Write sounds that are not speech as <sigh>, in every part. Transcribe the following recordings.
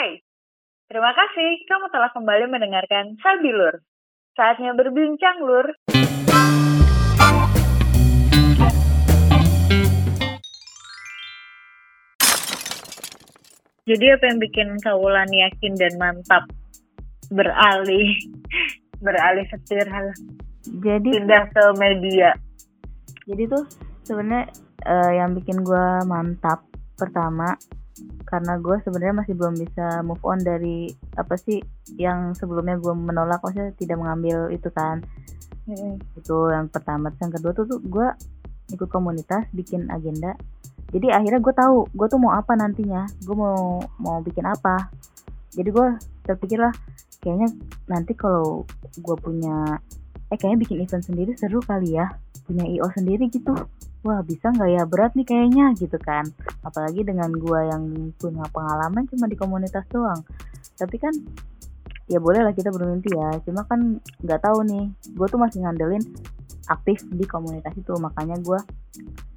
Hai, terima kasih kamu telah kembali mendengarkan Sabilur. Saatnya berbincang, Lur. Jadi apa yang bikin Kaulan yakin dan mantap beralih <laughs> beralih setir hal jadi pindah ke media? jadi tuh sebenarnya eh, yang bikin gue mantap pertama karena gue sebenarnya masih belum bisa move on dari apa sih yang sebelumnya gue menolak maksudnya tidak mengambil itu kan. Mm-mm. itu yang pertama. Terus yang kedua tuh, tuh gue ikut komunitas bikin agenda. Jadi akhirnya gue tahu gue tuh mau apa nantinya. Gue mau mau bikin apa. Jadi gue terpikir lah kayaknya nanti kalau gue punya eh kayaknya bikin event sendiri seru kali ya. Punya io sendiri gitu wah bisa nggak ya? Berat nih kayaknya gitu kan. Apalagi dengan gue yang punya pengalaman cuma di komunitas doang. Tapi kan ya boleh lah kita bermimpi ya. Cuma kan nggak tahu nih. Gue tuh masih ngandelin aktif di komunitas itu. Makanya gue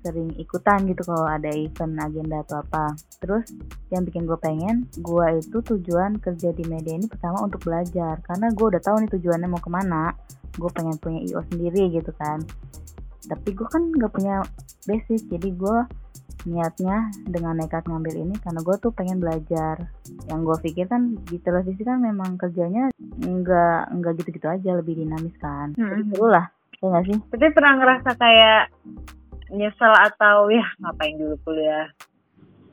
sering ikutan gitu kalau ada event agenda atau apa. Terus yang bikin gue pengen gue itu tujuan kerja di media ini pertama untuk belajar. Karena gue udah tahu nih tujuannya mau ke mana. Gue pengen punya io sendiri gitu kan tapi gue kan nggak punya basic jadi gue niatnya dengan nekat ngambil ini karena gue tuh pengen belajar. Yang gue pikir kan di televisi kan memang kerjanya nggak nggak gitu-gitu aja lebih dinamis kan. Jadi Hmm. seru lah ya nggak sih? Tapi pernah ngerasa kayak nyesel atau ya ngapain dulu kuliah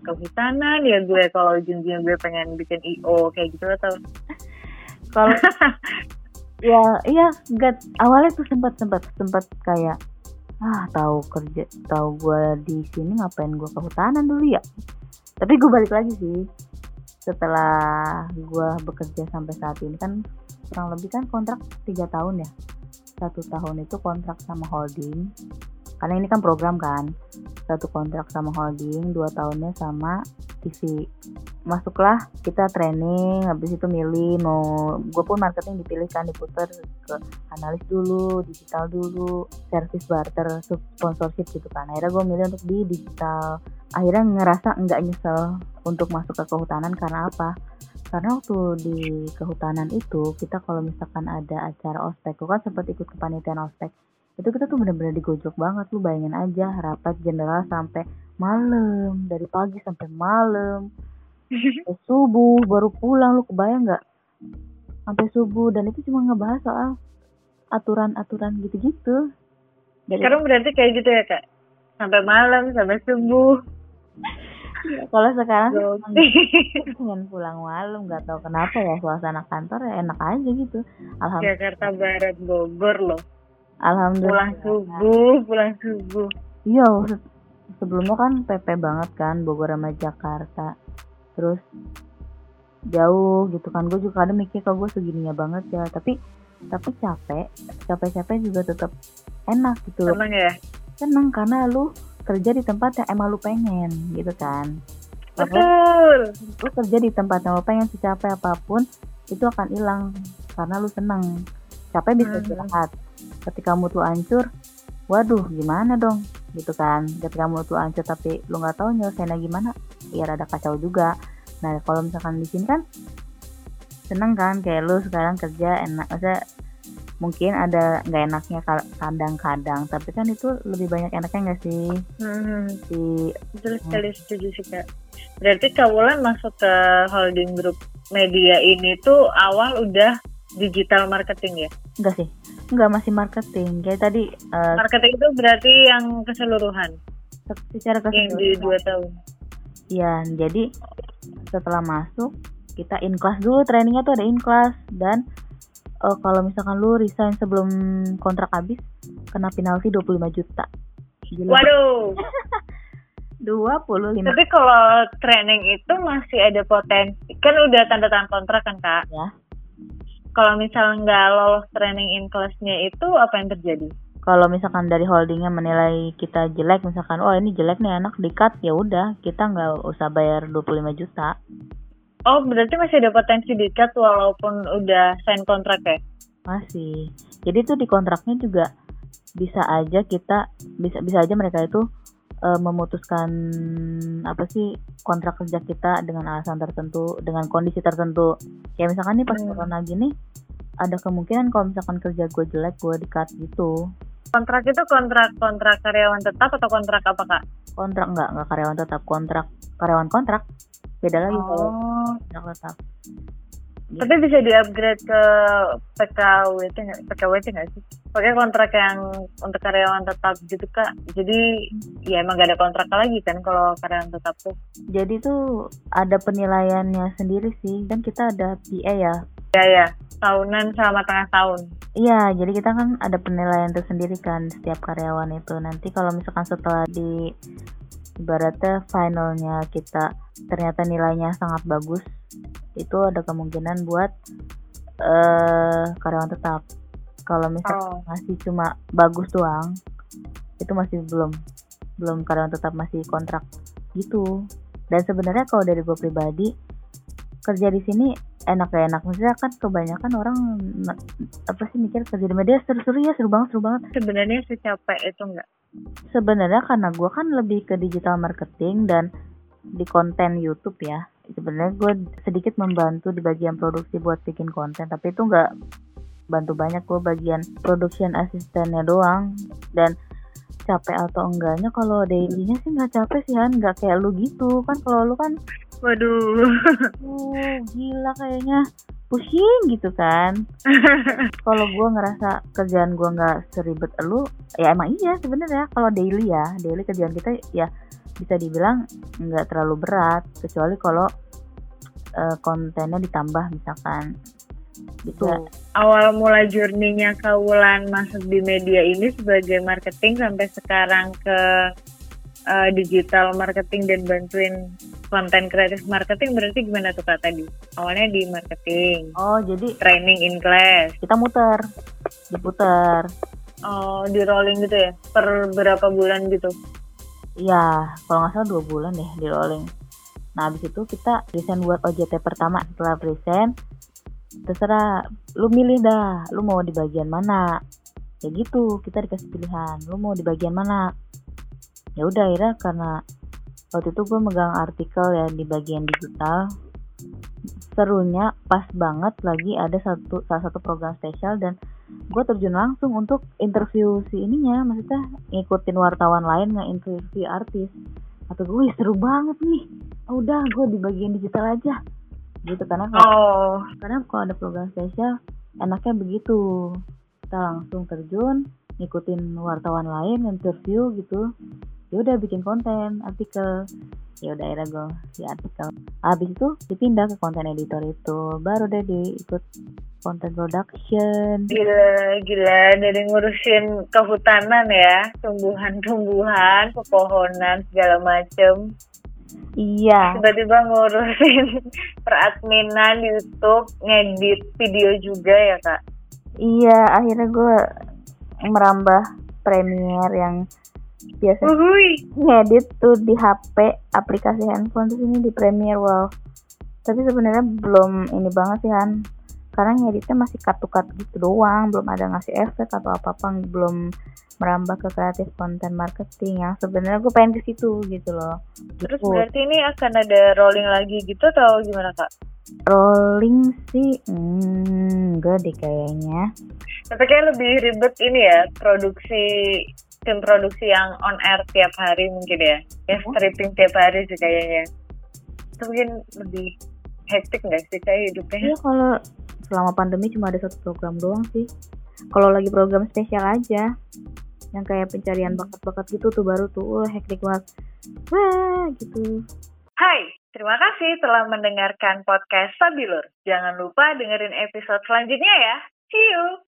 kehutanan ya gue kalau ujung-ujungnya gue pengen bikin IO kayak gitu atau? Kalau <laughs> ya iya gak awalnya tuh sempat sempat sempat kayak ah tahu kerja tahu gue di sini ngapain gue kehutanan dulu ya? Tapi gue balik lagi sih. Setelah gue bekerja sampai saat ini kan kurang lebih kan kontrak tiga tahun ya? Satu tahun itu kontrak sama holding karena ini kan program kan. Satu kontrak sama holding dua tahunnya sama TV masuklah kita training habis itu milih mau gue pun marketing dipilih kan diputar ke analis dulu digital dulu service barter sponsorship gitu kan. Akhirnya gue milih untuk di digital. Akhirnya ngerasa nggak nyesel untuk masuk ke kehutanan karena apa? Karena waktu di kehutanan itu kita kalau misalkan ada acara ospek gue kan sempat ikut kepanitiaan ospek itu kita tuh bener-bener digojok banget lu bayangin aja rapat general sampai malam dari pagi sampai malam. <laughs> Sampai subuh baru pulang lu kebayang nggak? Sampai subuh dan itu cuma ngebahas soal aturan-aturan gitu-gitu. Dari- sekarang berarti kayak gitu ya kak? Sampai malam sampai subuh. Kalau sekarang <laughs> pengen pulang malam nggak tahu kenapa ya suasana kantor ya enak aja gitu. Alhamdulillah Jakarta Barat Bogor loh alhamdulillah. Pulang subuh pulang subuh. Iya se- sebelumnya kan PP banget kan Bogor sama Jakarta. Terus jauh gitu kan gue juga kadang mikir kalau gue segininya banget ya. Tapi tapi capek capek-capek juga tetap enak gitu. Loh seneng ya? Seneng karena lu kerja di tempat yang emang lu pengen gitu kan. Betul. Lu kerja di tempat yang lu pengen secapek apa pun itu akan hilang karena lu seneng. Capek bisa Hmm. Ketika mood lu hancur waduh gimana dong? Gitu kan. Ketika mood lu hancur tapi lu nggak tahu nyelesainnya gimana ya rada kacau juga. Nah kalau misalkan di sini kan seneng kan kayak lu sekarang kerja enak maksudnya mungkin ada nggak enaknya ka- kadang-kadang tapi kan itu lebih banyak enaknya nggak sih? Hmm. si betul sekali setuju sih kak. Berarti Kawulan masuk ke holding group media ini tuh awal udah digital marketing ya enggak sih. Enggak masih marketing. Kayak tadi eh, marketing itu berarti yang keseluruhan? secara yang di keseluruhan. dua tahun? Ya jadi setelah masuk kita in class dulu. Trainingnya tuh ada in class. Dan eh, kalau misalkan lu resign sebelum kontrak habis kena penalti 25 juta. Gila. waduh. <laughs> 25 tapi kalau training itu masih ada potensi. Kan udah tanda tangan kontrak kan kak? Ya kalau misalnya nggak lolos training in class-nya itu apa yang terjadi? Kalau misalkan dari holdingnya menilai kita jelek misalkan oh ini jelek nih anak di cut ya udah kita nggak usah bayar 25 juta. Oh berarti masih ada potensi dikat walaupun udah sign kontrak ya? Masih. Jadi tuh di kontraknya juga bisa aja kita bisa bisa aja mereka itu eh, memutuskan apa sih kontrak kerja kita dengan alasan tertentu dengan kondisi tertentu. Kayak misalkan nih pas Hmm. corona gini ada kemungkinan kalau misalkan kerja gue jelek gue di cut gitu. Kontrak itu kontrak kontrak karyawan tetap atau kontrak apa kak? kontrak enggak enggak karyawan tetap. Kontrak karyawan kontrak. Beda lagi kalau Oh, kontrak tetap tapi bisa di-upgrade ke PKWT nggak? PKWT nggak sih? Pakai kontrak yang untuk karyawan tetap gitu kak. Jadi ya emang gak ada kontrak lagi kan kalau karyawan tetap tuh. jadi tuh ada penilaiannya sendiri sih dan kita ada PA ya Ya ya, tahunan sama tengah tahun. Iya, jadi kita kan ada penilaian tersendiri kan setiap karyawan itu. Nanti kalau misalkan setelah di ibaratnya finalnya kita ternyata nilainya sangat bagus, itu ada kemungkinan buat eh karyawan tetap. Kalau misalkan Oh, masih cuma bagus doang, itu masih belum belum karyawan tetap masih kontrak gitu. Dan sebenarnya kalau dari gue pribadi kerja di sini enak gak enak maksudnya kan kebanyakan orang apa sih mikir kerja di media seru-seru ya seru banget seru banget sebenarnya secapek itu nggak? sebenarnya karena gue kan lebih ke digital marketing dan di konten YouTube ya sebenarnya gue sedikit membantu di bagian produksi buat bikin konten tapi itu nggak bantu banyak gue bagian production asistennya doang. Dan capek atau enggaknya kalau dailynya sih nggak capek sih kan nggak kayak lu gitu. Kan kalau lu kan Waduh. uh, gila kayaknya pusing gitu kan. <laughs> Kalau gue ngerasa kerjaan gue nggak seribet elu ya emang iya sebenarnya. Kalau daily ya daily kerjaan kita ya bisa dibilang nggak terlalu berat. Kecuali kalau eh, kontennya ditambah misalkan. Gitu Tuh. Awal mula journey-nya Kaulan masuk di media ini sebagai marketing sampai sekarang ke uh, digital marketing dan bantuin konten kreatif marketing berarti gimana tuh kak tadi? Awalnya di marketing, oh jadi training in class, kita muter diputer oh di rolling gitu ya? Per berapa bulan gitu? Iya, kalau nggak salah dua bulan deh di rolling. Nah, habis itu kita present buat OJT pertama. Setelah present, terserah lu milih dah, lu mau di bagian mana. Ya gitu, kita dikasih pilihan, lu mau di bagian mana. Ya udah akhirnya karena waktu itu gue megang artikel ya di bagian digital. Serunya pas banget lagi ada satu salah satu program spesial dan gue terjun langsung untuk interview si ininya maksudnya ngikutin wartawan lain nge-interview artis. Atau gue "Wih, seru banget nih. Ah, udah gue di bagian digital aja. Gitu karena kalau Oh, karena kalau ada program spesial enaknya begitu. Kita langsung terjun ngikutin wartawan lain interview gitu ya udah bikin konten artikel ya udah akhirnya gue di artikel habis itu dipindah ke konten editor itu baru deh diikut konten production gila, gila. Dari ngurusin kehutanan ya, tumbuhan-tumbuhan, pepohonan, segala macem. iya tiba-tiba ngurusin <laughs> peradminan YouTube, ngedit video juga ya kak. iya akhirnya gue merambah Premiere yang biasa Uhuy. ngedit tuh di HP aplikasi handphone terus ini di Premiere wow tapi sebenarnya belum ini banget sih Han karena ngeditnya masih cut-cut gitu doang belum ada ngasih efek atau apa-apa belum merambah ke kreatif konten marketing yang sebenarnya gue pengen ke situ gitu loh Terus Gitu. berarti ini akan ada rolling lagi gitu atau gimana kak? rolling sih hmm, enggak deh kayaknya Tapi kayak lebih ribet ini ya, produksi tim produksi yang on air tiap hari mungkin ya. Ya stripping tiap hari sih kayaknya. Itu mungkin lebih hektik nggak sih kayak hidupnya? Iya kalau selama pandemi cuma ada satu program doang sih. Kalau lagi program spesial aja, yang kayak pencarian bakat-bakat gitu tuh baru tuh, wah hektik banget. Wah gitu. Hai, terima kasih telah mendengarkan podcast Sabilur. Jangan lupa dengerin episode selanjutnya ya. See you!